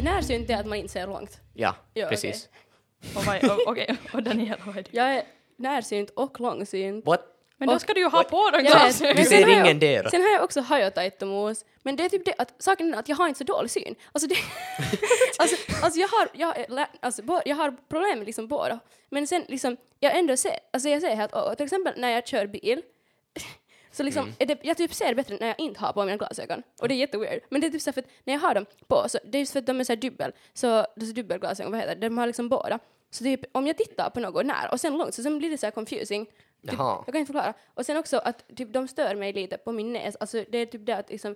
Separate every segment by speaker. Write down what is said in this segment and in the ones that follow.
Speaker 1: är närsynt är att man inte ser långt.
Speaker 2: Ja,
Speaker 1: Ja,
Speaker 2: precis.
Speaker 3: Och, vad är- och, okej, och Daniela, vad är det?
Speaker 1: Jag är närsynt och långsynt.
Speaker 2: What?
Speaker 3: Men då ska du ju ha på dig
Speaker 1: Jag vet.
Speaker 3: glasögon.
Speaker 1: Men
Speaker 2: Du
Speaker 1: sen
Speaker 2: ser
Speaker 1: har jag-
Speaker 2: ingen där.
Speaker 1: Sen har jag också hajotaittamus, men det är typ det att saken är att jag har inte så dålig syn. Alltså, det, alltså, alltså jag har, jag, är lä- alltså, bo- jag har problem med liksom båda. Men sen liksom, jag ändå ser, alltså jag ser helt, och till exempel när jag kör bil, så liksom,
Speaker 2: Mm.
Speaker 1: det, jag typ ser bättre när jag inte har på mina glasögon. Och det är jätteweird. Men det är typ så för att när jag har dem på, så det är just för att de är så här dubbel, så, det är så dubbelglasögon, vad heter det, de har liksom båda. Så typ om jag tittar på något nära och sen långt så sen blir det så här confusing. Typ, jag kan inte förklara. Och sen också att typ, de stör mig lite på min näs. Alltså det är typ det att liksom,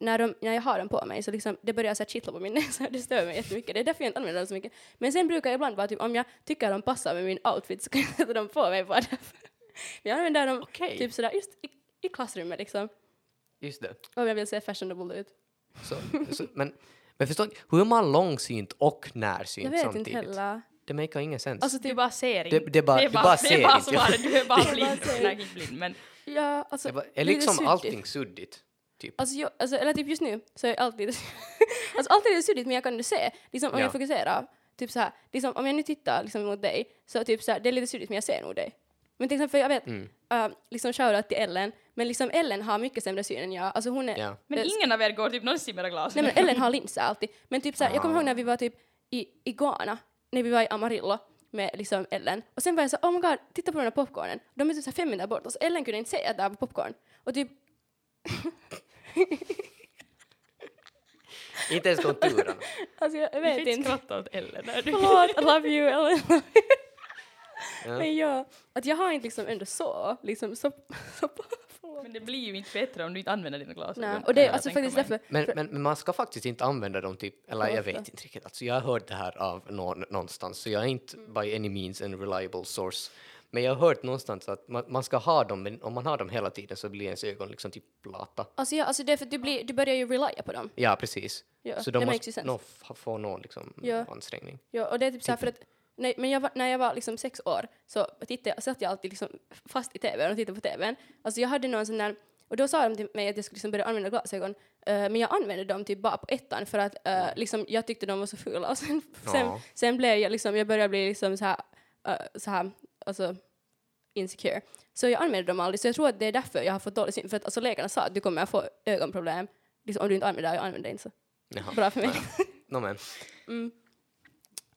Speaker 1: när, de, när jag har dem på mig så liksom, det börjar så här kittla på min näsa. Det stör mig jättemycket. Det är därför jag inte använder dem så mycket. Men sen brukar jag ibland vara typ om jag tycker de passar med min outfit så kan jag sätta dem på mig bara därför. Men jag använder dem
Speaker 2: Okej.
Speaker 1: typ sådär just i, i klassrummet liksom.
Speaker 2: Just det.
Speaker 1: Om jag vill se fashionable ut.
Speaker 2: Så, så, men, men förstå, hur är man långsynt och närsynt
Speaker 1: Jag vet
Speaker 2: samtidigt?
Speaker 1: inte heller.
Speaker 2: Det makar ingen sens.
Speaker 1: Alltså
Speaker 3: Du
Speaker 1: typ,
Speaker 3: bara ser
Speaker 2: Det-
Speaker 3: inte.
Speaker 2: det bara-
Speaker 3: är
Speaker 2: du bara
Speaker 3: det är
Speaker 2: ser
Speaker 3: bara svaret, du är bara
Speaker 1: bara
Speaker 3: blind.
Speaker 1: ser.
Speaker 3: Nej, inte blind, men
Speaker 1: ja, alltså.
Speaker 2: det var, är
Speaker 1: lite
Speaker 2: liksom
Speaker 1: suddigt.
Speaker 2: allting suddigt? Typ.
Speaker 1: Alltså, jag, alltså, eller typ just nu så är jag alltid, alltså alltid är det suddigt men jag kan se, liksom om
Speaker 2: Ja.
Speaker 1: jag fokuserar, typ så här, liksom om jag nu tittar liksom mot dig, så typ så här, det är lite suddigt men jag ser nog dig. Men till exempel jag vet,
Speaker 2: Mm.
Speaker 1: uh, liksom shoutout till Ellen, men liksom Ellen har mycket sämre syn än jag, alltså hon är,
Speaker 2: Ja.
Speaker 3: men ingen av er går typ någonsin med
Speaker 1: nej
Speaker 3: glasögon.
Speaker 1: men Ellen har linser alltid, men typ så här, jag kommer
Speaker 2: Ah.
Speaker 1: ihåg när vi var typ i, i Ghana, när vi var i Amarillo med liksom Ellen, och sen var jag så oh my god, titta på den här popcornen, de är typ så här fem meter bort, och så Ellen kunde inte säga att det var popcorn, och typ
Speaker 2: Inte ens konturerna.
Speaker 1: Alltså jag
Speaker 3: Du
Speaker 1: vet
Speaker 3: får inte
Speaker 1: inte.
Speaker 3: skratta åt Ellen. där. Du-
Speaker 1: Förlåt, I love you Ellen.
Speaker 2: Ja.
Speaker 1: Men ja, att jag har inte liksom ändå så, liksom så, så.
Speaker 3: Men det blir ju inte bättre om du inte använder dina glasögon.
Speaker 1: Nej, och det
Speaker 3: jag
Speaker 1: alltså faktiskt därför,
Speaker 2: Men, men, men man ska faktiskt inte använda dem typ, eller jag vet inte riktigt, alltså jag har hört det här av någon, någonstans, så jag är inte by any means en reliable source. Men jag har hört någonstans att man, man ska ha dem, men om man har dem hela tiden så blir ens ögon liksom typ plata.
Speaker 1: alltså, ja, alltså det är för att du, blir, du börjar ju relya på dem.
Speaker 2: Ja, precis.
Speaker 1: Ja,
Speaker 2: så de måste f- få någon liksom
Speaker 1: Ja.
Speaker 2: ansträngning.
Speaker 1: Ja, och det är typ såhär för att nej, men jag var, när jag var liksom sex år så tittade, satt jag alltid liksom fast i tvn och tittade på tvn. Alltså jag hade någon sån där, och då sa de till mig att jag skulle liksom börja använda glasögon, eh, men jag använde dem typ bara på ettan för att eh, liksom, jag tyckte de var så fula. Och sen, sen,
Speaker 2: Ja.
Speaker 1: sen blev jag liksom, jag började bli liksom så här, eh, så här alltså insecure. Så jag använde dem aldrig, så jag tror att det är därför jag har fått dålig syn. För att alltså läkarna sa att du kommer att få ögonproblem liksom, om du inte använder det, jag använder det inte så
Speaker 2: Jaha.
Speaker 1: bra för mig.
Speaker 2: Nå men,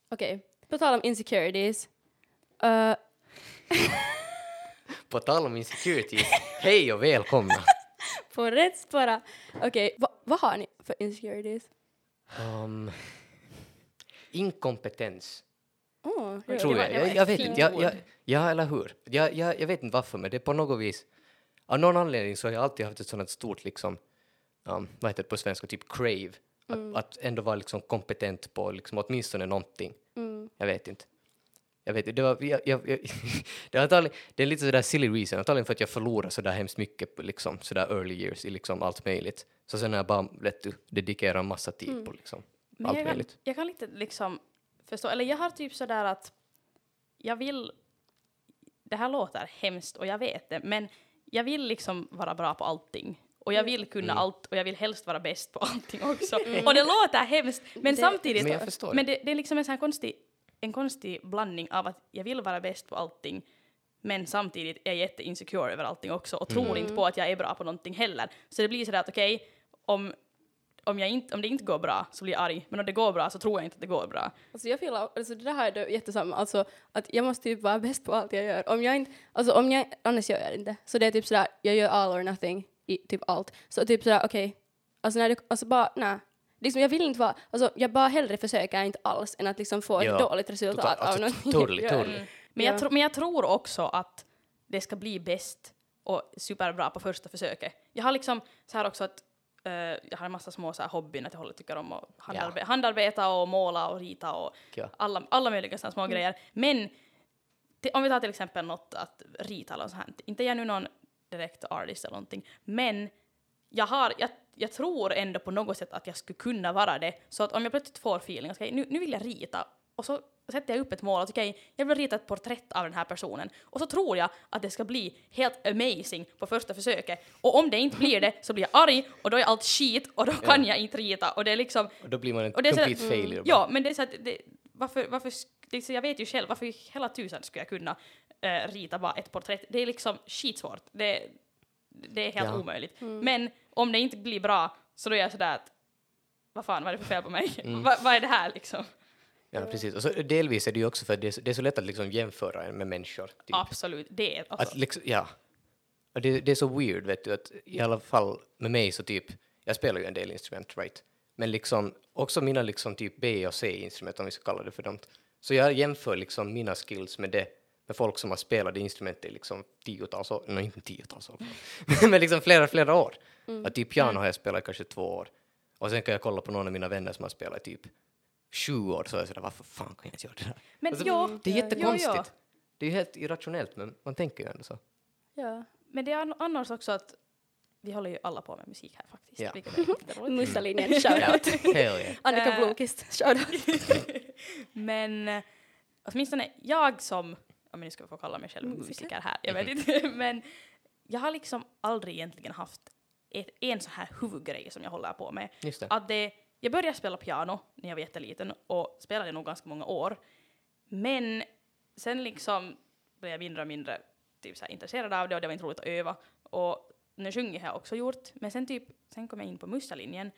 Speaker 1: Okej, på tal om insecurities. eh,
Speaker 2: på tal om insecurities, hej och välkomna.
Speaker 1: på rätt spåra. Okej, va- vad har ni för insecurities?
Speaker 2: Um, inkompetens.
Speaker 1: Oh,
Speaker 3: Det
Speaker 2: tror jag.
Speaker 3: det var
Speaker 2: Jag, jag vet inte. Jag, jag, ja, eller hur? Jag, jag, jag vet inte varför, men det är på något vis... Av någon anledning så har jag alltid haft ett sådant stort, liksom, um, vad heter det på svenska, typ crave. Att, att ändå vara liksom kompetent på liksom, åtminstone någonting.
Speaker 1: mm.
Speaker 2: Jag vet inte. Jag vet inte, det var... Jag, jag, jag, det, är antagligen, det är lite sådär silly reason, antagligen för att jag förlorar sådär hemskt mycket på liksom, sådär early years i liksom allt möjligt. Så sen har jag bara, vet du, dedikerat en massa tid på liksom
Speaker 3: Men
Speaker 2: allt
Speaker 3: jag, kan,
Speaker 2: möjligt.
Speaker 3: jag kan lite liksom förstå, eller jag har typ sådär att jag vill, det här låter hemskt och jag vet det, men jag vill liksom vara bra på allting. Och jag vill kunna
Speaker 2: Mm.
Speaker 3: allt och jag vill helst vara bäst på allting också. Och det låter hemskt, men
Speaker 1: Det-
Speaker 3: samtidigt,
Speaker 2: Men jag förstår
Speaker 3: men
Speaker 2: det.
Speaker 3: det, det är liksom en sån här konstig, en konstig blandning av att jag vill vara bäst på allting, men samtidigt är jag jätteinsecure över allting också och tror
Speaker 1: Mm.
Speaker 3: inte på att jag är bra på någonting heller. Så det blir sådär att okej, om, om, jag inte, om det inte går bra så blir jag arg, men om det går bra så tror jag inte att det går bra.
Speaker 1: Alltså jag feelar, alltså det där jag då jättesamma, alltså att jag måste typ vara bäst på allt jag gör. Om jag inte, alltså om jag, annars gör jag det inte. Så det är typ sådär, jag gör all or nothing i typ allt. Så typ sådär, okej, alltså när det, alltså bara, nej. Liksom jag vill inte vara, alltså jag bara hellre försöker inte alls än att liksom få ett
Speaker 2: Ja,
Speaker 1: dåligt resultat
Speaker 2: Total-
Speaker 1: av
Speaker 2: alltså,
Speaker 1: någonting
Speaker 2: totally, totally.
Speaker 3: Men,
Speaker 1: Ja.
Speaker 3: jag tro, men jag tror också att det ska bli bäst och superbra på första försöket. Jag har liksom så här också att eh, jag har en massa små så här hobbyn att jag håller tycker om att handarbe- handarbeta och måla och rita och
Speaker 2: Ja.
Speaker 3: alla, alla möjliga såna små grejer. Men om vi tar till exempel något att rita eller så här, inte jag är nu någon direkt artist eller någonting, men jag, har, jag, jag tror ändå på något sätt att jag skulle kunna vara det. Så att om jag plötsligt får feeling, okay, nu, nu vill jag rita, och så sätter jag upp ett mål att okej, jag vill rita ett porträtt av den här personen och så tror jag att det ska bli helt amazing på första försöket och om det inte blir det så blir jag arg och då är allt skit och då kan jag inte rita och det är liksom
Speaker 2: Och då blir man en
Speaker 3: och det är så-
Speaker 2: complete failure. bara.
Speaker 3: Ja, men det är så att det, varför, varför, det jag vet ju själv, varför hela tusan skulle jag kunna eh, rita bara ett porträtt? Det är liksom skitsvårt. Det, det är helt
Speaker 2: Ja.
Speaker 3: omöjligt. Men om det inte blir bra så då är jag sådär att vad fan, vad är det för fel på mig?
Speaker 2: Mm.
Speaker 3: Va, vad är det här liksom?
Speaker 2: Ja, precis. Och så, delvis är det ju också för att det är så, det är så lätt att liksom jämföra med människor. Typ.
Speaker 3: Absolut, det är alltså,
Speaker 2: Att liksom, ja. Och det, det är så weird, vet du, att i alla fall med mig så typ, jag spelar ju en del instrument, right? Men liksom också mina liksom typ B och C-instrument, om vi ska kalla det för dem. Så jag jämför liksom mina skills med det, med folk som har spelat det instrumentet i liksom tiotals år, nej inte tiotals år, men liksom flera, flera år. Att typ piano har jag spelat i kanske två år. Och sen kan jag kolla på någon av mina vänner som har spelat i typ sju år, så är jag sådär, varför fan kan jag inte göra det där?
Speaker 3: men
Speaker 2: Alltså,
Speaker 3: ja,
Speaker 2: Det är jättekonstigt.
Speaker 3: Ja, ja.
Speaker 2: Det är ju helt irrationellt, men man tänker ju ändå så.
Speaker 1: Ja.
Speaker 3: men det är an- annars också att vi håller ju alla på med musik här faktiskt.
Speaker 2: Ja.
Speaker 3: vilket jätteroligt.
Speaker 1: Mustalinjen, shoutout.
Speaker 2: Yeah.
Speaker 1: Annika
Speaker 3: Eh.
Speaker 1: Blomqvist, shoutout.
Speaker 3: Men eh, åtminstone jag som, om jag nu ska få kalla mig själv
Speaker 1: Musiker.
Speaker 3: musiker här, jag vet inte, men jag har liksom aldrig egentligen haft ett, en sån här huvudgrej som jag håller på med.
Speaker 2: Just det.
Speaker 3: Att det, jag började spela piano när jag var jätteliten och spelade nog ganska många år. Men sen liksom blev jag mindre och mindre typ så här intresserad av det och det var inte roligt att öva. Och nu sjunger har jag också gjort, men sen typ, sen kom jag in på mustalinjen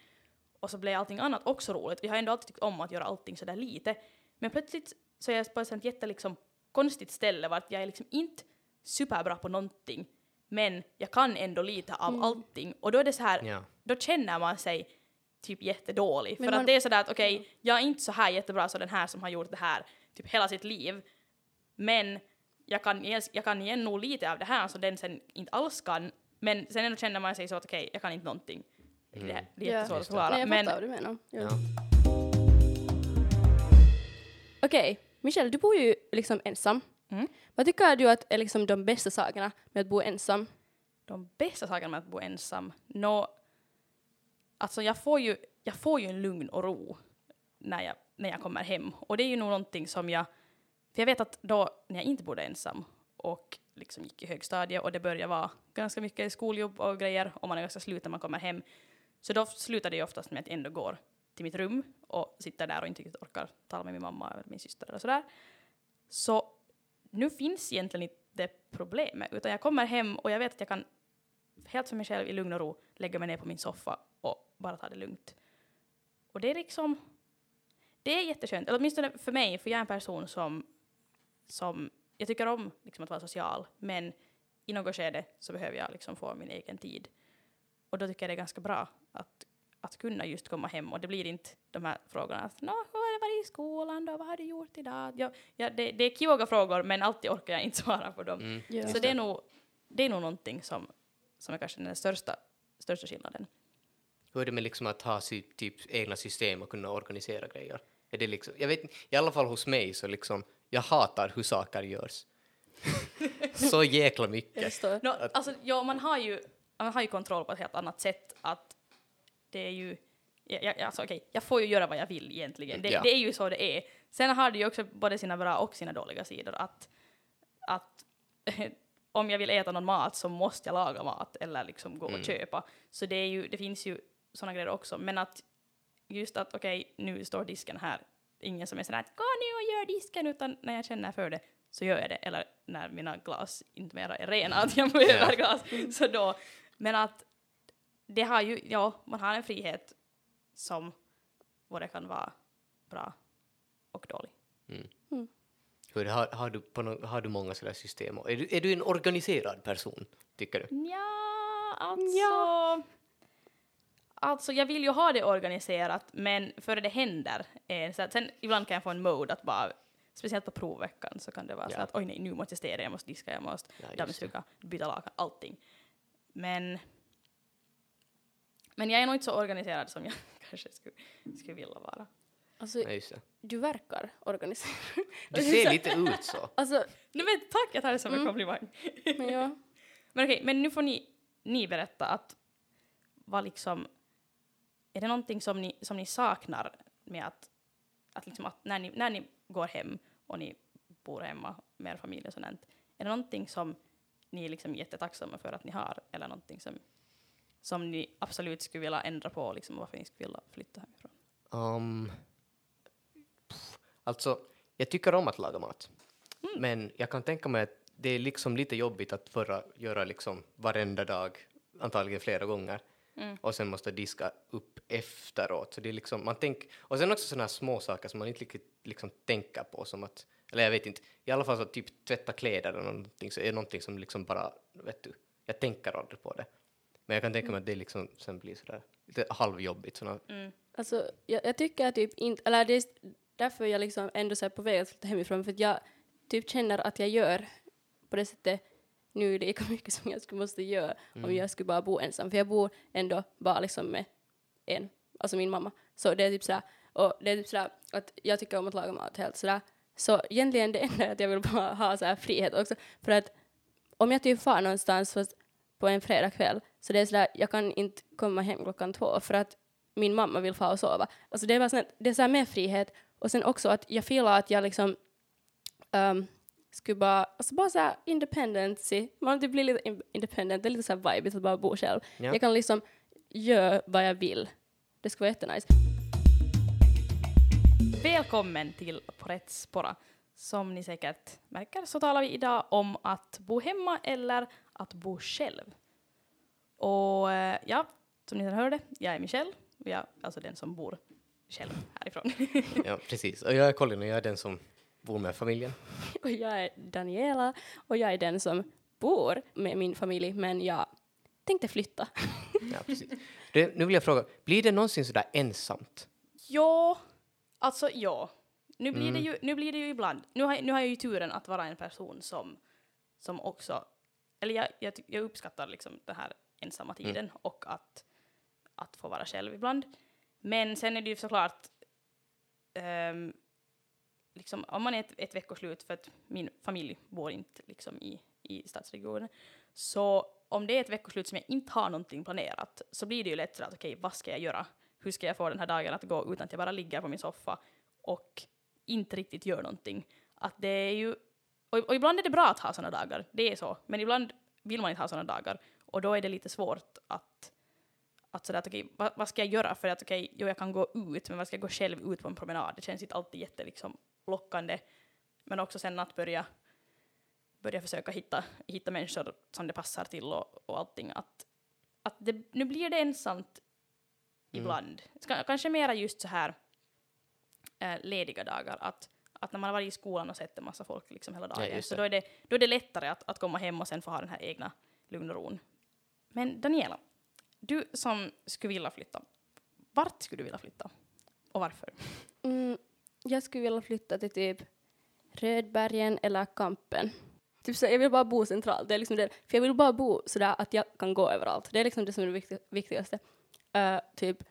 Speaker 3: och så blev allting annat också roligt. Jag har ändå alltid tyckt om att göra allting sådär lite. Men plötsligt så är jag på ett jätte liksom konstigt ställe vart jag är liksom inte superbra på någonting men jag kan ändå lite av allting och då är det så här,
Speaker 2: Ja.
Speaker 3: då känner man sig typ jättedålig.
Speaker 1: Men
Speaker 3: för
Speaker 1: man-
Speaker 3: att det är sådär att okej, jag är inte så här jättebra som den här som har gjort det här typ hela sitt liv. Men jag kan, jag kan igen nog lite av det här som den sen inte alls kan. Men sen ändå känner man sig så att okej, jag kan inte någonting. Det, det är
Speaker 1: Ja.
Speaker 3: jättesvårt att förklara.
Speaker 1: Nej, jag
Speaker 3: men
Speaker 1: fattar vad du menar. Ja. Okej, Michelle, du bor ju liksom ensam.
Speaker 3: Mm.
Speaker 1: Vad tycker du att är liksom de bästa sakerna med att bo ensam?
Speaker 3: de bästa sakerna med att bo ensam, nå, alltså jag får ju, jag får ju en lugn och ro när jag, när jag kommer hem. Och det är ju nog någonting som jag, för jag vet att då när jag inte bodde ensam och liksom gick i högstadiet och det började vara ganska mycket skoljobb och grejer och man är ganska slut när man kommer hem. Så då slutar det ju oftast med att jag ändå går till mitt rum och sitter där och inte orkar tala med min mamma eller min syster eller sådär. Så nu finns egentligen inte det problemet, utan jag kommer hem och jag vet att jag kan helt för mig själv i lugn och ro lägga mig ner på min soffa och bara ta det lugnt. Och det är liksom, det är jätteskönt, eller åtminstone för mig, för jag är en person som, som jag tycker om liksom att vara social, men i något skede så behöver jag liksom få min egen tid. Och då tycker jag det är ganska bra att, att kunna just komma hem och det blir inte de här frågorna att Nå, hur har det varit i skolan då, vad har du gjort idag? Ja, ja, det, det är kivoga frågor men alltid orkar jag inte svara på dem.
Speaker 2: Mm.
Speaker 1: Ja.
Speaker 3: Så det är nog, det är nog någonting som, som är kanske den största, största skillnaden.
Speaker 2: Hur är det med liksom att ha sitt typ egna system och kunna organisera grejer? Är det liksom, jag vet i alla fall hos mig så liksom, jag hatar hur saker görs. så jäkla
Speaker 1: Jag
Speaker 2: mycket.
Speaker 3: No, alltså, ja, man, har ju, man har ju kontroll på ett helt annat sätt. Att det är ju, ja, ja, alltså, okej, jag får ju göra vad jag vill egentligen. Det,
Speaker 2: Ja.
Speaker 3: det är ju så det är. Sen har det ju också både sina bra och sina dåliga sidor. Att, att om jag vill äta någon mat så måste jag laga mat eller liksom gå
Speaker 2: Mm.
Speaker 3: och köpa. Så det, är ju, det finns ju sådana grejer också. Men att just att okej, nu står disken här. Ingen som är sådär att gå nu och gör disken, utan när jag känner för det så gör jag det. Eller när mina glas inte mera är rena, att jag behöver glas. Så då, men att det har ju, ja, man har en frihet som både kan vara bra och dålig.
Speaker 2: Hur, har, har, du på no, har du många sådana system? Är du, är du en organiserad person, tycker du?
Speaker 3: Ja, alltså... Alltså, jag vill ju ha det organiserat, men före det händer, eh, så att sen ibland kan jag få en mode att bara, speciellt på provveckan, så kan det vara så
Speaker 2: Ja.
Speaker 3: att oj nej, nu måste jag städa, jag måste diska, jag måste
Speaker 2: Ja,
Speaker 3: dammsuga, byta lakan, allting. Men, men jag är nog inte så organiserad som jag kanske skulle, skulle vilja vara.
Speaker 1: Alltså,
Speaker 2: Ja, just det.
Speaker 1: du verkar organiserad.
Speaker 2: Du ser lite ut så.
Speaker 1: Alltså,
Speaker 3: Nej men tack, jag tar det som en
Speaker 1: Mm.
Speaker 3: komplimang.
Speaker 1: men ja.
Speaker 3: Men okej, men nu får ni, ni berätta att vad liksom, är det någonting som ni, som ni saknar med att, att, liksom att när, ni, när ni går hem och ni bor hemma med er familj och sånt. Är det någonting som ni är liksom jättetacksamma för att ni har eller någonting som, som ni absolut skulle vilja ändra på liksom, varför ni skulle vilja flytta hemifrån?
Speaker 2: Um, pff, alltså, jag tycker om att laga mat. Men jag kan tänka mig att det är liksom lite jobbigt att förra, göra liksom varenda dag, antagligen flera gånger.
Speaker 3: Mm.
Speaker 2: Och sen måste diska upp efteråt. Så det är liksom, man tänk, och sen också sådana här små saker som man inte riktigt liksom tänker på som att, eller jag vet inte, i alla fall så typ tvätta kläder eller någonting så är det någonting som liksom bara, vet du, jag tänker aldrig på det. Men jag kan tänka mig att det liksom sen blir sådär lite halvjobbigt. Såna,
Speaker 3: Mm.
Speaker 1: Alltså, jag, jag tycker typ inte, eller det är därför jag liksom ändå så här på väg att flytta hemifrån, för att jag typ känner att jag gör på det sättet nu lika mycket som jag skulle måste göra om jag skulle bara bo ensam, för jag bor ändå bara liksom med en, alltså min mamma. Så det är typ sådär, och det är typ sådär att jag tycker om att laga mat helt sådär. Så egentligen det enda är att jag vill bara ha så frihet också, för att om jag typ far någonstans fast på en fredagkväll, så det är sådär, jag kan inte komma hem klockan två för att min mamma vill få och sova. Alltså det är bara sånt, det är så här mer frihet och sen också att jag feelar att jag liksom um, skulle bara, alltså bara så här independency, man typ blir lite in- independent, det är lite så här vibe att bara bo själv.
Speaker 2: Ja.
Speaker 1: Jag kan liksom göra vad jag vill. Det skulle vara jättenice.
Speaker 3: Välkommen till På rätt spåra. Som ni säkert märker så talar vi idag om att bo hemma eller att bo själv. Och eh, ja, som ni redan hörde, jag är Michelle, och jag alltså den som bor själv härifrån.
Speaker 2: ja, precis. Och jag är Colin och jag är den som bor med familjen.
Speaker 1: Och jag är Daniela och jag är den som bor med min familj men jag tänkte flytta.
Speaker 2: Ja, precis. Det, nu vill jag fråga, blir det någonsin sådär ensamt?
Speaker 3: ja, alltså ja. Nu blir, det ju, nu blir det ju ibland. Nu har, nu har jag ju turen att vara en person som, som också, eller jag, jag, jag uppskattar liksom den här ensamma tiden och att, att få vara själv ibland. Men sen är det ju såklart, ehm, liksom, om man är ett, ett veckoslut, för att min familj bor inte liksom i, i stadsregionen, så om det är ett veckoslut som jag inte har någonting planerat så blir det ju lätt att okej, vad ska jag göra? Hur ska jag få den här dagen att gå utan att jag bara ligger på min soffa och inte riktigt gör någonting? Att det är ju, och, och ibland är det bra att ha sådana dagar, det är så, men ibland vill man inte ha sådana dagar och då är det lite svårt att att sådär att okej, vad, vad ska jag göra för att okej, jo jag kan gå ut, men vad ska jag gå själv ut på en promenad? Det känns inte alltid jätte liksom lockande. Men också sen att börja, börja försöka hitta, hitta människor som det passar till och, och allting. Att, att det, nu blir det ensamt ibland. Ska, kanske mera just så här eh, lediga dagar. Att, att när man har varit i skolan och sett en massa folk liksom hela dagen,
Speaker 2: just
Speaker 3: så då är, det, då är det lättare att, att komma hem och sen få ha den här egna lugn och ron. Men Daniela, du som skulle vilja flytta, vart skulle du vilja flytta? Och varför?
Speaker 1: Mm, jag skulle vilja flytta till typ Rödbergen eller Kampen. Typ så, jag vill bara bo centralt. Det är liksom det, för jag vill bara bo sådär att jag kan gå överallt. Det är liksom det som är det vikti- viktigaste. Eh, typ.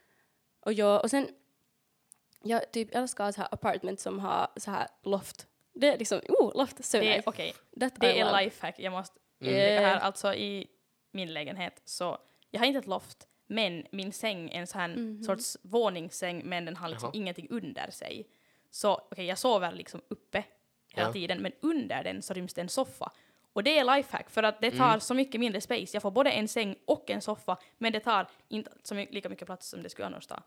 Speaker 1: Och, jag, och sen, jag typ älskar så här apartment som har så här loft. Det är liksom, oh, loft, so
Speaker 3: Det är,
Speaker 1: nice.
Speaker 3: okej,
Speaker 1: That I
Speaker 3: det är lifehack. Jag måste
Speaker 1: Mm.
Speaker 3: lägga här, alltså i min lägenhet så, jag har inte ett loft, men min säng är en sån här
Speaker 1: Mhm.
Speaker 3: sorts våningssäng, men den har liksom
Speaker 2: Jaha.
Speaker 3: ingenting under sig. Så okej, jag sover liksom uppe hela
Speaker 2: Ja.
Speaker 3: tiden, men under den så ryms det en soffa. Och det är lifehack, för att det tar
Speaker 2: Mm.
Speaker 3: så mycket mindre space. Jag får både en säng och en soffa, men det tar inte så my- lika mycket plats som det skulle annars ta.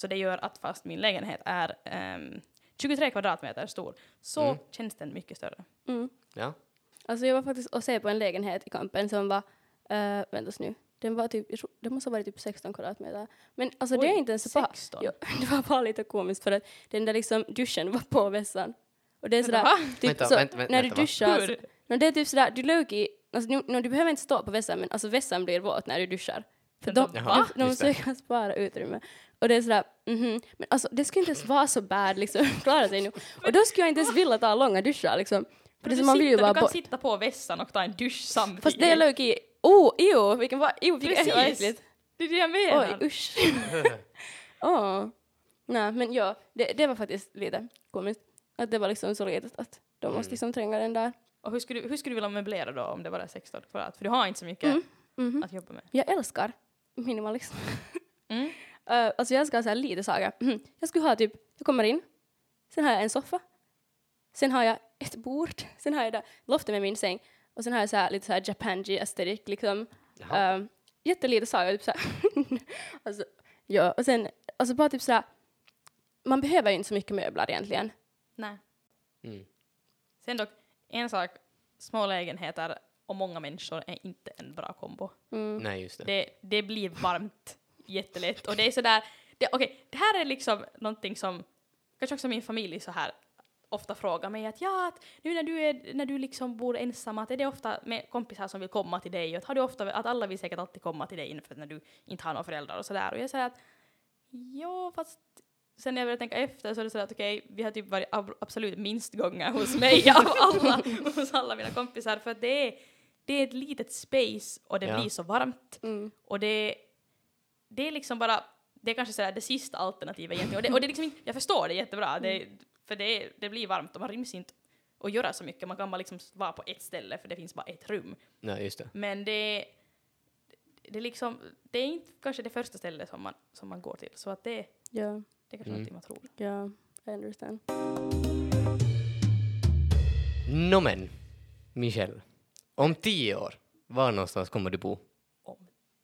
Speaker 3: Så det gör att fast min lägenhet är ehm, 23 kvadratmeter stor, så
Speaker 2: Mm.
Speaker 3: känns den mycket större.
Speaker 1: Mm.
Speaker 2: Ja.
Speaker 1: Alltså jag var faktiskt och se på en lägenhet i Kampen som var, uh, vänta nu, den var typ, jag tror- det måste ha varit typ 16 kvadratmeter. Men alltså det är
Speaker 3: Oj,
Speaker 1: inte ens så bra.
Speaker 3: 16?
Speaker 1: Jo, det var bara lite komiskt för att den där liksom duschen var på vässan. Och det är sådär, typ
Speaker 2: Vänta,
Speaker 1: så,
Speaker 2: vänta, vänta,
Speaker 1: när du duschar, så, no, det är typ sådär, du lög i, alltså nu, no, du behöver inte stå på vässan men alltså vässan blir våt när du duschar. För de, de, de
Speaker 2: det.
Speaker 1: försöker spara utrymme. Och det är sådär, mhm, men alltså det skulle inte ens vara så bad liksom, klara sig nu. Och då skulle jag inte ens vilja ta långa duschar liksom. För det är
Speaker 3: du,
Speaker 1: som man vill ju bara
Speaker 3: du kan sitta på vässan och ta en dusch samtidigt.
Speaker 1: Fast det låg i... Oh, jo, vilken var... Jo, vilken
Speaker 3: Precis.
Speaker 1: äckligt.
Speaker 3: Det är det jag menar.
Speaker 1: Oj, usch. Åh. Nej, men ja, det, det var faktiskt lite komiskt. Att det var liksom så litet att de
Speaker 2: Mm.
Speaker 1: måste liksom tränga den där.
Speaker 3: Och hur skulle, du, hur skulle du vilja möblera då om det bara är 16 kvadrat? För du har inte så mycket
Speaker 1: Mm. Mhm.
Speaker 3: att jobba med.
Speaker 1: Jag älskar minimalism.
Speaker 3: Mm.
Speaker 1: Uh, alltså jag så här lite saker. Mhm. Jag skulle ha typ, jag kommer in, sen har jag en soffa, Sen har jag ett bord, sen har jag där loftet med min säng och sen har jag så här, lite så här Japanji aesthetic liksom. Um, jättelite saker, typ så här. alltså, ja, och sen alltså bara typ så här, man behöver ju inte så mycket möbler egentligen.
Speaker 3: Nej.
Speaker 2: Mm.
Speaker 3: Sen dock, en sak, små lägenheter och många människor är inte en bra kombo.
Speaker 1: Mm.
Speaker 2: Nej, just det.
Speaker 3: Det, det blir varmt jättelätt. Och det är sådär, det, okej, det här är liksom någonting som kanske också min familj så här ofta frågar mig att ja, att nu när du, är, när du liksom bor ensam, att är det ofta med kompisar som vill komma till dig? Och att, har du ofta, att alla vill säkert alltid komma till dig för att när du inte har några föräldrar och sådär. Och jag säger att ja, fast sen när jag började tänka efter så är det sådär att okej, vi har typ varit ab- absolut minst gånger hos mig av alla, hos alla mina kompisar. För att det är, det är ett litet space och det
Speaker 2: Ja.
Speaker 3: blir så varmt.
Speaker 1: Mm.
Speaker 3: och det, det är liksom bara, det är kanske sådär det sista alternativet egentligen. Och det, och det är liksom inte, jag förstår det jättebra, det, för det, det blir varmt och man ryms inte att göra så mycket. Man kan bara liksom vara på ett ställe för det finns bara ett rum.
Speaker 2: Nej, just det.
Speaker 3: Men det, det, är liksom, det är inte kanske det första stället som man, som man går till. Så att det,
Speaker 1: Ja,
Speaker 3: det är kanske
Speaker 2: Mm.
Speaker 3: någonting man tror.
Speaker 1: ja, I understand.
Speaker 2: Nå men, Michelle. Om tio år, var någonstans kommer du bo?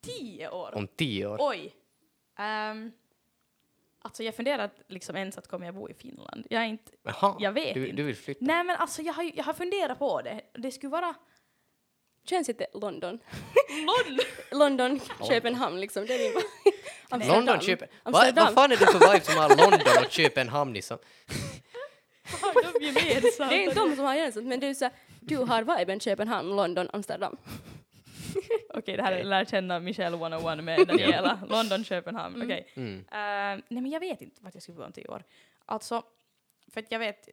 Speaker 3: Om tio år?
Speaker 2: Om tio år?
Speaker 3: Oj! Um, alltså jag funderat liksom ens att kommer jag bo i Finland. Jag är inte,
Speaker 2: Jaha,
Speaker 3: jag vet
Speaker 2: du,
Speaker 3: inte.
Speaker 2: du vill flytta?
Speaker 3: nej men alltså jag har, jag har funderat på det. Det skulle vara
Speaker 1: Känns inte London.
Speaker 3: London!
Speaker 1: London, Köpenhamn liksom, det är min Amsterdam.
Speaker 2: London, Köpen... Va,
Speaker 1: Amsterdam.
Speaker 2: vad fan är det för vibe som har London och Köpenhamn
Speaker 3: har de gemensamt?
Speaker 1: Det är inte de som har gemensamt, men det är så du har viben Köpenhamn, London, Amsterdam.
Speaker 3: Okej, det här är lär känna Michelle 101 med Daniela. London, Köpenhamn.
Speaker 1: Mm.
Speaker 3: Okej.
Speaker 2: Mm.
Speaker 3: Eh, nej men jag vet inte vart jag skulle bo om tio år. Alltså, för att jag vet,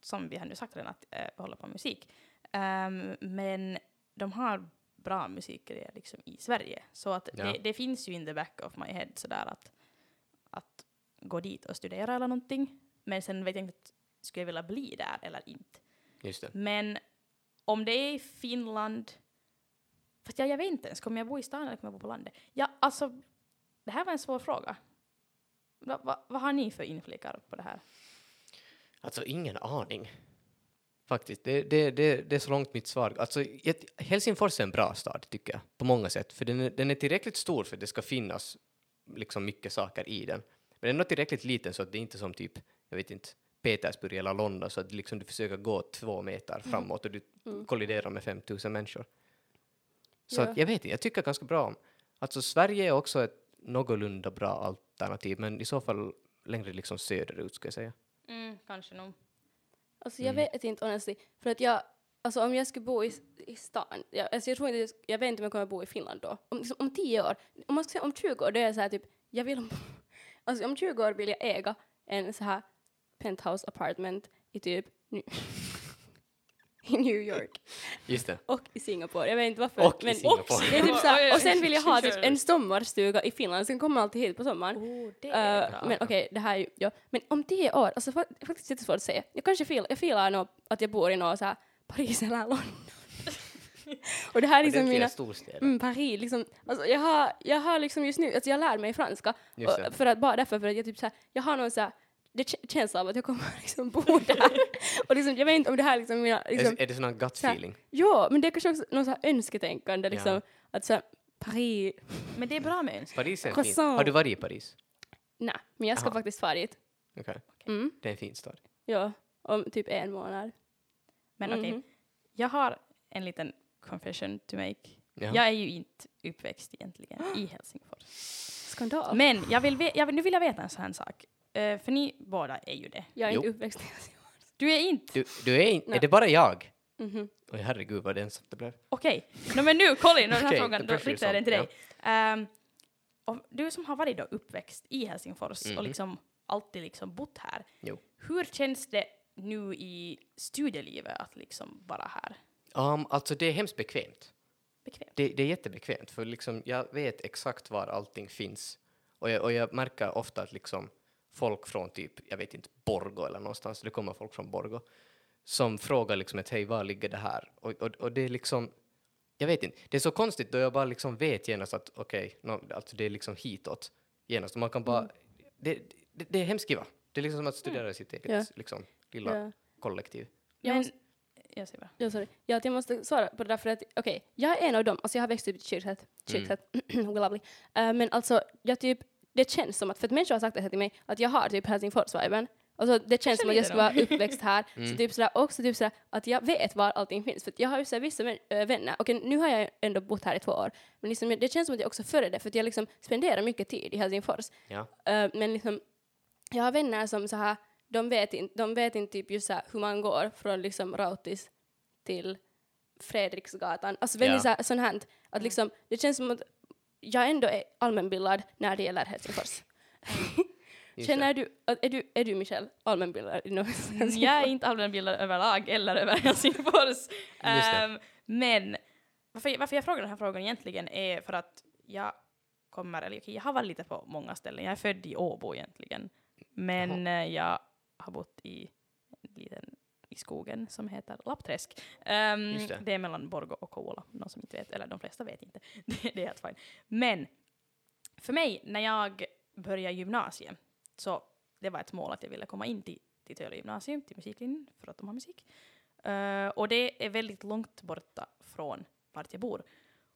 Speaker 3: som vi har nu sagt redan, att uh, jag håller på med musik. Ehm, men de har bra musikgrejer liksom i Sverige. Så att
Speaker 2: Ja.
Speaker 3: det, det finns ju in the back of my head sådär att, att gå dit och studera eller någonting. Men sen vet jag inte, skulle jag vilja bli där eller inte.
Speaker 2: Just det.
Speaker 3: Men om det är i Finland, fast jag, jag vet inte ens, kommer jag bo i stan eller kommer jag bo på landet? Ja, alltså, det här var en svår fråga. Va, va, vad har ni för inflikar på det här?
Speaker 2: Alltså ingen aning. Faktiskt, det, det, det, det är så långt mitt svar. Alltså, Helsingfors är en bra stad, tycker jag, på många sätt. För den är, den är tillräckligt stor för att det ska finnas liksom mycket saker i den. Men den är tillräckligt liten så att det inte är som typ, jag vet inte, Petersburg eller London, så att liksom du försöker gå två meter framåt och du
Speaker 1: Mm.
Speaker 2: kolliderar med 5000 människor. Så
Speaker 1: Ja.
Speaker 2: att, jag vet inte, jag tycker ganska bra om. Alltså Sverige är också ett någorlunda bra alternativ, men i så fall längre liksom söderut, ska jag säga.
Speaker 3: Mm, kanske nog.
Speaker 1: Alltså jag
Speaker 2: Mm.
Speaker 1: vet inte honestly, för att jag, alltså om jag skulle bo i, i stan, jag, alltså jag tror inte, jag, jag vet inte om jag kommer bo i Finland då. Om, liksom, om tio år, om man ska säga om 20 år, då är jag så här typ, jag vill, alltså om 20 år vill jag äga en så här penthouse apartment i typ New, i New York
Speaker 2: Just det.
Speaker 1: och i Singapore. Jag vet inte varför.
Speaker 2: Och i
Speaker 1: men,
Speaker 2: Singapore.
Speaker 1: Det är typ så här,
Speaker 3: Oj,
Speaker 1: och sen vill jag ha typ en sommarstuga i Finland, sen kommer alltid hit på sommaren.
Speaker 3: Oh, det
Speaker 1: Uh, men okej, det här är ju, ja. Men om tio år, alltså fa- det är faktiskt jättesvårt att säga. Jag kanske feel, jag feelar nog att jag bor i något så här Paris eller London. och det här är liksom mina,
Speaker 2: storstäder.
Speaker 1: mm, Paris liksom, alltså jag har, jag har liksom just nu, alltså jag lär mig franska.
Speaker 2: Det.
Speaker 1: Och, för att, bara därför för att jag typ så här, jag har någon så här, det känns av att jag kommer liksom bo där. och liksom, jag vet inte om det här liksom mina, liksom,
Speaker 2: är, är det sån här gut
Speaker 1: så här-
Speaker 2: feeling?
Speaker 1: ja, men det är kanske också någon så här önsketänkande liksom,
Speaker 2: Ja.
Speaker 1: att så här, Paris,
Speaker 3: Men det är bra med önskningar.
Speaker 2: Paris är en fin.
Speaker 1: Croissant.
Speaker 2: Har du varit i Paris?
Speaker 1: nej, men jag ska
Speaker 2: Aha.
Speaker 1: faktiskt fara dit.
Speaker 2: Okej.
Speaker 1: Mm,
Speaker 2: Det är en fin stad.
Speaker 1: ja, om typ en månad.
Speaker 3: Men okej,
Speaker 1: Mhm.
Speaker 3: jag har en liten confession to make.
Speaker 2: Ja.
Speaker 3: Jag är ju inte uppväxt egentligen i Helsingfors.
Speaker 1: Skandal.
Speaker 3: Men jag vill ve- jag vill, nu vill jag veta en sån här sak. Eh, för ni båda är ju det.
Speaker 1: jag är inte uppväxt i Helsingfors.
Speaker 3: Du är inte?
Speaker 2: Du, du är inte...
Speaker 1: Nej.
Speaker 2: Är det bara jag?
Speaker 1: Mhm.
Speaker 2: Oj, herregud vad ensamt det blev.
Speaker 3: Okej. No, men nu, Colin, den här
Speaker 2: Okej,
Speaker 3: frågan, då riktar jag den till dig. Ehm, och du som har varit då uppväxt i Helsingfors
Speaker 2: Mhm.
Speaker 3: och liksom alltid liksom bott här.
Speaker 2: Jo.
Speaker 3: Hur känns det nu i studielivet att liksom vara här?
Speaker 2: Um, alltså det är hemskt bekvämt.
Speaker 3: Bekvämt?
Speaker 2: Det, det är jättebekvämt för liksom jag vet exakt var allting finns. Och jag, och jag märker ofta att liksom folk från typ, jag vet inte, Borgo eller någonstans, det kommer folk från Borgo, som frågar liksom att hej, var ligger det här? Och, och, och det är liksom, jag vet inte, det är så konstigt då jag bara liksom vet genast att okej, nå alltså det är liksom hitåt genast. Och man kan bara, det, det, det är hemskt kiva. Det är liksom som att studera i sitt eget
Speaker 1: Ja.
Speaker 2: liksom, lilla
Speaker 1: Ja.
Speaker 2: kollektiv.
Speaker 1: Jag måste-
Speaker 3: jag säger bara.
Speaker 1: Ja, sorry. Ja, jag måste svara på det där för att, okej, jag är en av dem, alltså jag har växt upp i kyrkhet, kyrkhet, lovely. Eh, men alltså, jag typ, det känns som att, för att människor har sagt det här till mig, att jag har typ Helsingfors-viben. Alltså det känns som att jag skulle vara uppväxt här. Så typ sådär, också typ sådär, att jag vet var allting finns. För att jag har ju såhär vissa äh, vänner, okej nu har jag ändå bott här i två år, men liksom, det känns som att jag också före det, för att jag liksom spenderar mycket tid i Helsingfors.
Speaker 2: Ja.
Speaker 1: Eh, men liksom, jag har vänner som så här, de vet inte, de vet inte typ just så här hur man går från liksom Rautis till Fredriksgatan. Alltså väldigt
Speaker 2: Ja.
Speaker 1: så här, sånt här, att liksom, det känns som att jag ändå är allmänbildad när det gäller Helsingfors. Känner du, är du, är du Michelle allmänbildad inom Helsingfors?
Speaker 3: Jag är inte allmänbildad överlag eller över Helsingfors. Ehm, men varför, varför jag frågar den här frågan egentligen är för att jag kommer, eller okej, jag har varit lite på många ställen. Jag är född i Åbo egentligen. Men eh, jag har bott i en liten i skogen som heter Lappträsk.
Speaker 2: Just det.
Speaker 3: det. är mellan Borgå och Kouvola, någon som inte vet, eller de flesta vet inte. det, det är helt fine. Men för mig, när jag började gymnasiet, så det var ett mål att jag ville komma in till, till Töle gymnasium, till musiklinjen, för att de har musik. Eh, och det är väldigt långt borta från vart jag bor.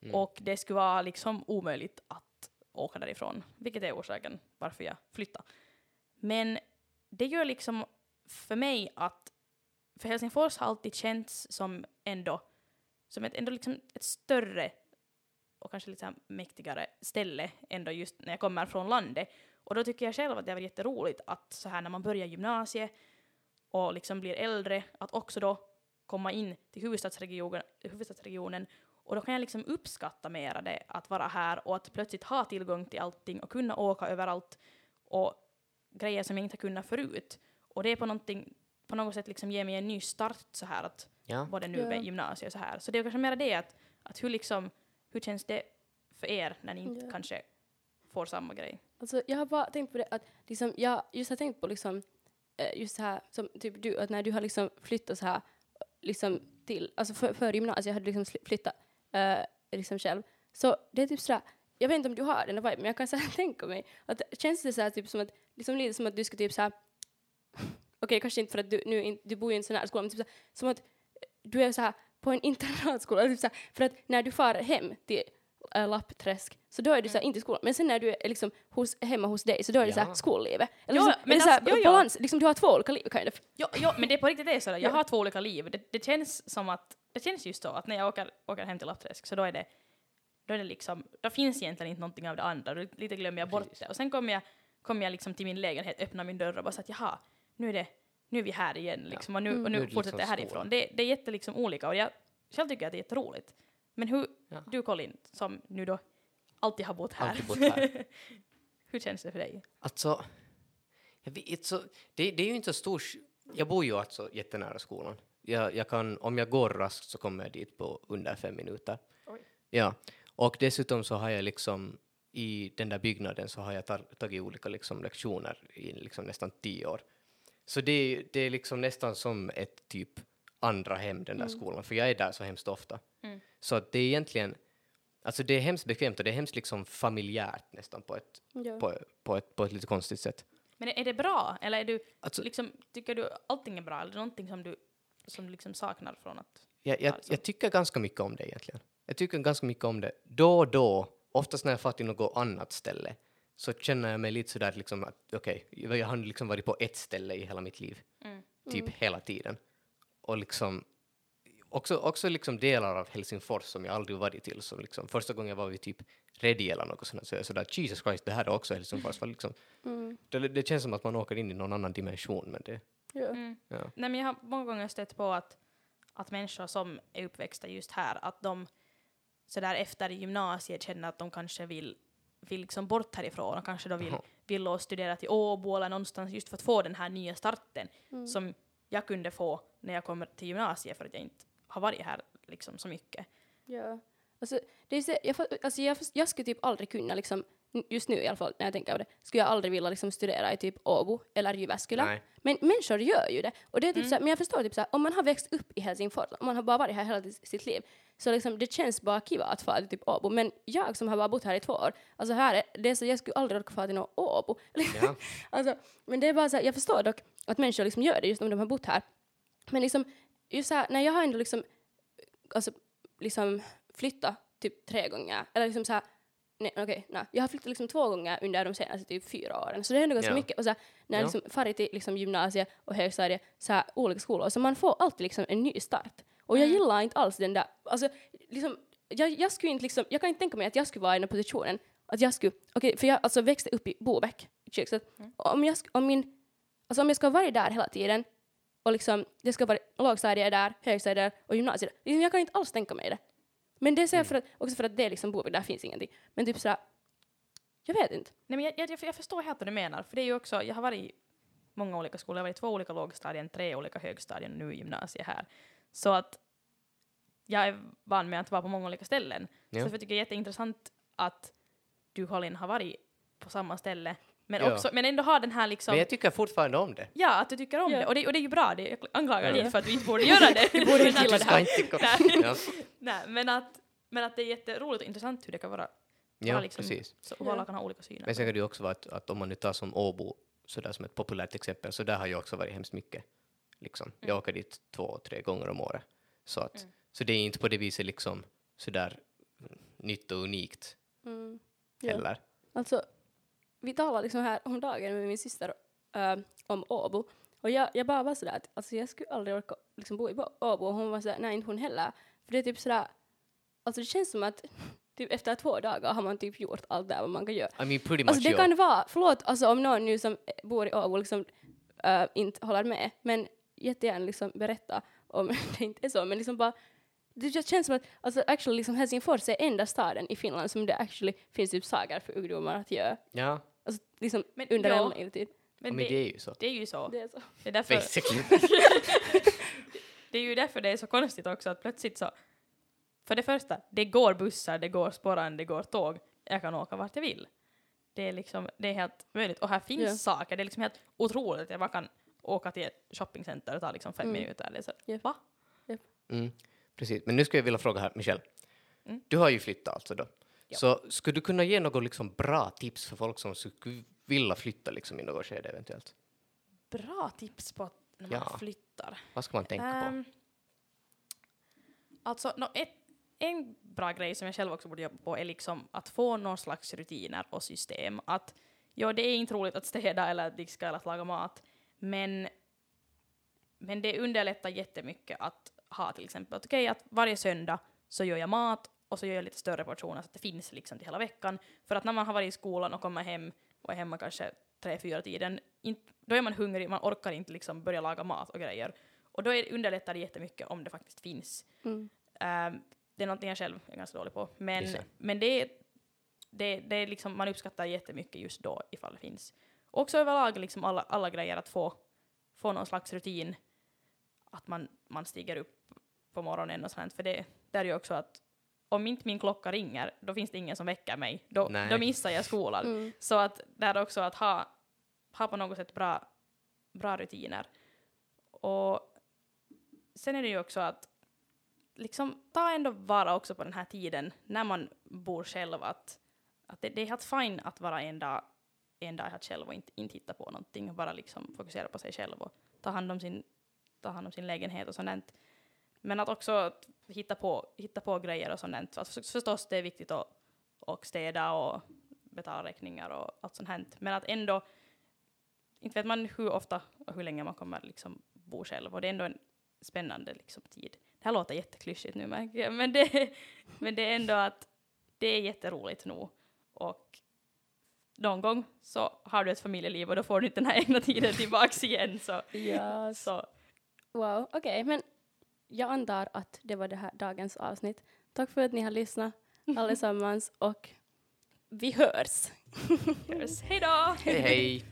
Speaker 2: Mm.
Speaker 3: Och det skulle vara liksom omöjligt att åka därifrån, vilket är orsaken varför jag flyttade. Men det gör liksom för mig att, för Helsingfors har alltid känts som ändå, som ett, ändå liksom ett större och kanske lite mäktigare ställe ändå just när jag kommer från landet. Och då tycker jag själv att det var jätteroligt att så här när man börjar gymnasiet och liksom blir äldre, att också då komma in till huvudstadsregionen, huvudstadsregionen och då kan jag liksom uppskatta mera det att vara här och att plötsligt ha tillgång till allting och kunna åka överallt och grejer som jag inte har kunnat förut. Och det är på, någonting, på något sätt liksom ger mig en ny start så här att
Speaker 2: Ja.
Speaker 3: både nu
Speaker 1: Ja.
Speaker 3: med gymnasiet och så här. Så det är kanske mer det att, att hur liksom, hur känns det för er när ni inte
Speaker 1: Ja.
Speaker 3: kanske får samma grej?
Speaker 1: Alltså, jag har bara tänkt på det att liksom, jag just har tänkt på liksom, eh, just så här som typ du, att när du har liksom flyttat så här liksom till, alltså för, för gymnasiet, jag hade liksom flyttat eh, liksom själv. Så det är typ så här, jag vet inte om du har den där viben, men jag kan så tänka mig att känns det så här typ som att, liksom lite som att du ska typ så här, okej kanske inte för att du nu du bor i en sån här skola, men typ så här, som att du är så här på en internatskola, typ så här, för att när du far hem till äh, Lappträsk, så då är du så här, inte i skolan. Men sen när du är liksom hos, hemma hos dig, så då är det så här
Speaker 2: Ja.
Speaker 1: skollivet. Eller
Speaker 3: Ja,
Speaker 1: liksom,
Speaker 3: men
Speaker 1: men så här,
Speaker 3: alltså, jo, jo.
Speaker 1: balans, liksom du har två olika liv kind of.
Speaker 3: Jo, jo, men det är på riktigt det är så. Jag
Speaker 1: Ja.
Speaker 3: har två olika liv. Det, det känns som att, det känns just så att när jag åker, åker hem till Lappträsk så då är det, då är det liksom, då finns egentligen inte någonting av det andra. Då lite glömmer jag bort
Speaker 2: Precis.
Speaker 3: det. Och sen kommer jag, kommer jag liksom till min lägenhet, öppnar min dörr och bara så att jaha, nu är det, nu är vi här igen liksom och nu,
Speaker 1: Mm.
Speaker 3: och
Speaker 2: Nu det
Speaker 3: fortsätter jag
Speaker 2: liksom
Speaker 3: härifrån. Det, det är jätte liksom olika och jag själv tycker att det är jätteroligt. Men hur,
Speaker 2: Ja.
Speaker 3: du Colin, som nu då alltid har bott här.
Speaker 2: Alltid bott här.
Speaker 3: hur känns det för dig?
Speaker 2: Alltså, jag vet, så, det, det är ju inte så stor... Jag bor ju alltså jättenära skolan. Jag, jag kan, om jag går raskt så kommer jag dit på under fem minuter.
Speaker 3: Oj.
Speaker 2: Ja, och dessutom så har jag liksom i den där byggnaden så har jag tar, tagit olika liksom lektioner i liksom nästan tio år. Så det, det är liksom nästan som ett typ andra hem, den där skolan, för jag är där så hemskt ofta.
Speaker 3: Mm.
Speaker 2: Så att det är egentligen, alltså det är hemskt bekvämt och det är hemskt liksom familjärt nästan på ett,
Speaker 1: Ja.
Speaker 2: på, på ett, på ett lite konstigt sätt.
Speaker 3: Men är det bra? Eller är du,
Speaker 2: Alltså,
Speaker 3: liksom, tycker du allting är bra? Eller är någonting som du som liksom saknar från att...
Speaker 2: jag, jag,
Speaker 3: alltså.
Speaker 2: jag tycker ganska mycket om det egentligen. Jag tycker ganska mycket om det. Då och då, oftast när jag far till något annat ställe, så känner jag mig lite sådär liksom att okej, jag har liksom varit på ett ställe i hela mitt liv,
Speaker 3: Mm.
Speaker 2: typ hela tiden. Och liksom också, också liksom delar av Helsingfors som jag aldrig varit till. Som liksom, första gången var vi typ Redi eller något sånt, så jag sådär Jesus Christ, det här är också Helsingfors. Var liksom,
Speaker 1: Mm.
Speaker 2: det, det känns som att man åker in i någon annan dimension, men det,
Speaker 1: Ja.
Speaker 3: Mm.
Speaker 2: ja.
Speaker 3: Nej, men jag har många gånger stött på att, att människor som är uppväxta just här, att de sådär efter gymnasiet känner att de kanske vill, vill liksom bort härifrån och kanske då vill, vill studera till Åbo eller någonstans just för att få den här nya starten
Speaker 1: Mm.
Speaker 3: som jag kunde få när jag kommer till gymnasiet för att jag inte har varit här liksom så mycket.
Speaker 1: Ja. Alltså, det är så, jag, alltså jag, jag skulle typ aldrig kunna, liksom, just nu i alla fall när jag tänker på det, skulle jag aldrig vilja liksom studera i typ Åbo eller Jyväskylä.
Speaker 2: Nej.
Speaker 1: Men människor gör ju det. Och det är typ
Speaker 3: Mm.
Speaker 1: så här, men jag förstår typ så här, om man har växt upp i Helsingfors, om man har bara varit här hela sitt liv, så liksom, det känns bara kiva att fara till typ Åbo. Men jag som har bara bott här i två år, alltså här är, det är så, jag skulle aldrig orka fara till något Åbo.
Speaker 2: Ja.
Speaker 1: alltså, men det är bara så här, jag förstår dock att människor liksom gör det just om de har bott här. Men liksom, just så här, när jag har ändå liksom, alltså, liksom flyttat typ tre gånger, eller liksom så här, nej okej, nej, jag har flyttat liksom två gånger under de senaste typ fyra åren, så det är ändå ganska
Speaker 2: Ja.
Speaker 1: mycket. Och så här, när jag
Speaker 2: Ja.
Speaker 1: liksom farit till liksom gymnasiet och högstadiet, så här, olika skolor, så man får alltid liksom en ny start. Och jag
Speaker 3: Mm.
Speaker 1: gillar inte alls den där, alltså liksom, jag, jag skulle inte liksom, jag kan inte tänka mig att jag skulle vara i den positionen, att jag skulle, okej, för jag alltså växte upp i Bobäck, i Kyrkslätt,
Speaker 3: Mm.
Speaker 1: om jag, om min, alltså om jag ska vara där hela tiden, och liksom, det ska vara lågstadiet där, högstadiet där och gymnasiet där, liksom, jag kan inte alls tänka mig det. Men det säger jag för att, också för att det är liksom Bobäck, där finns ingenting. Men typ sådär, jag vet inte.
Speaker 3: Nej, men jag, jag, jag förstår helt vad du menar, för det är ju också, jag har varit i många olika skolor, jag har varit i två olika lågstadien, tre olika högstadien, nu i gymnasiet här. Så att jag är van med att vara på många olika ställen.
Speaker 2: Ja.
Speaker 3: Så jag tycker det är jätteintressant att du, Colin, har varit på samma ställe, men,
Speaker 2: Ja.
Speaker 3: också, men ändå har den här liksom
Speaker 2: Men jag tycker fortfarande om det.
Speaker 3: Ja, att du tycker om
Speaker 1: Ja.
Speaker 3: det. Och, det. och det är ju bra, det, jag anklagar dig
Speaker 2: Ja.
Speaker 3: inte för att du inte borde göra det.
Speaker 1: Du borde inte gilla det här.
Speaker 3: Nej.
Speaker 2: ja.
Speaker 3: Nej, men att, men att det är jätteroligt och intressant hur det kan vara.
Speaker 2: ja,
Speaker 3: liksom,
Speaker 2: precis.
Speaker 3: Så, och alla kan ha olika syner.
Speaker 2: Men sen kan det ju också vara att, att om man nu tar som Åbo, sådär som ett populärt exempel, så där har jag också varit hemskt mycket. Liksom. Jag åker dit två, tre gånger om året. Så, att,
Speaker 3: Mm.
Speaker 2: så det är inte på det viset liksom sådär nytt och unikt
Speaker 1: Mm. Ja.
Speaker 2: heller.
Speaker 1: Alltså, vi talade liksom här om dagen med min syster äh, om Åbo. Och jag, jag bara var sådär att alltså jag skulle aldrig orka liksom bo i Bo- Åbo. Och hon var sådär, nej inte hon heller. För det är typ sådär, alltså det känns som att typ efter två dagar har man typ gjort allt där vad man kan göra.
Speaker 2: I mean pretty much
Speaker 1: Alltså det
Speaker 2: ja.
Speaker 1: kan vara, förlåt alltså om någon nu som bor i Åbo liksom äh, inte håller med, men jättegärna liksom berätta om det inte är så, men liksom bara det känns som att alltså actually liksom Helsingfors är enda staden i Finland som det actually finns typ saker för ungdomar att göra.
Speaker 2: Ja,
Speaker 1: Alltså liksom
Speaker 3: Men
Speaker 1: under
Speaker 3: ja.
Speaker 1: en längre tid.
Speaker 3: Men,
Speaker 2: men
Speaker 3: det,
Speaker 2: det är ju så.
Speaker 3: det är ju så.
Speaker 1: Det är så.
Speaker 3: Det är, därför,
Speaker 2: Basically.
Speaker 3: det är ju därför det är så konstigt också att plötsligt så... För det första, det går bussar, det går spåran, det går tåg. Jag kan åka vart jag vill. Det är liksom, det är helt möjligt. Och här finns
Speaker 1: Ja.
Speaker 3: saker, det är liksom helt otroligt att jag bara kan åka till ett shoppingcenter och ta liksom fem
Speaker 1: Mm.
Speaker 3: minuter. Det är så,
Speaker 1: Ja.
Speaker 3: va?
Speaker 2: Mm, precis. Men nu skulle jag vilja fråga här, Michelle.
Speaker 3: Mm.
Speaker 2: Du har ju flyttat alltså då.
Speaker 3: Ja.
Speaker 2: Så skulle du kunna ge något liksom bra tips för folk som skulle vilja flytta liksom i något skede eventuellt?
Speaker 3: Bra tips på att när man
Speaker 2: Ja.
Speaker 3: flyttar.
Speaker 2: Vad ska man tänka på?
Speaker 3: Ehm, Alltså, nå, ett, en bra grej som jag själv också borde jobba på är liksom att få någon slags rutiner och system. Att ja, det är inte roligt att städa eller att diska eller att laga mat, men, men det underlättar jättemycket att ha till exempel att okej, att varje söndag så gör jag mat och så gör jag lite större portioner så att det finns liksom till hela veckan. För att när man har varit i skolan och kommer hem och är hemma kanske tre, fyra tiden, då är man hungrig, man orkar inte liksom börja laga mat och grejer. Och då är, underlättar det jättemycket om det faktiskt finns.
Speaker 1: Mm.
Speaker 3: Ehm, det är någonting jag själv är ganska dålig på. Men, men det, är- det, det är liksom, man uppskattar jättemycket just då ifall det finns. Och också överlag liksom alla, alla grejer att få, få någon slags rutin. Att man, man stiger upp på morgonen och sånt. För det där är ju också att om inte min klocka ringer, då finns det ingen som väcker mig. Då, då missar jag skolan.
Speaker 1: Mm.
Speaker 3: Så att där också att ha, ha på något sätt bra, bra rutiner. Och sen är det ju också att liksom ta ändå vara också på den här tiden när man bor själv att, att det, det är helt fine att vara en dag, en dag helt själv och inte, inte hitta på någonting och bara liksom fokusera på sig själv och ta hand om sin, ta hand om sin lägenhet och sånt. Men att också hitta, på, hitta på grejer och sånt. Alltså förstås det är viktigt att och städa och betala räkningar och allt sånt här. Men att ändå, inte vet man hur ofta och hur länge man kommer liksom bo själv och det är ändå en spännande liksom, tid. Det här låter jätteklyschigt nu märker jag, men det, men det är ändå att det är jätteroligt nu och någon gång så har du ett familjeliv och då får du inte den här egna tiden tillbaks igen. Så,
Speaker 1: Ja,
Speaker 3: så
Speaker 1: wow, okej, men jag antar att det var det här dagens avsnitt. Tack för att ni har lyssnat allesammans och vi hörs.
Speaker 3: hörs. Hej då!
Speaker 2: Hej hej!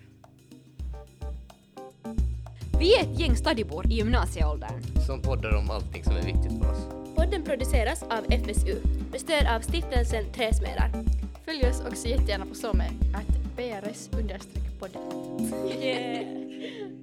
Speaker 4: Vi är ett gäng stadibor i gymnasieåldern.
Speaker 2: Som poddar om allting som är viktigt för oss.
Speaker 1: Podden produceras av FSU med stöd av stiftelsen Träsmedar.
Speaker 5: Följ oss också jättegärna på SOME, att PRS-podden.
Speaker 1: Yeah.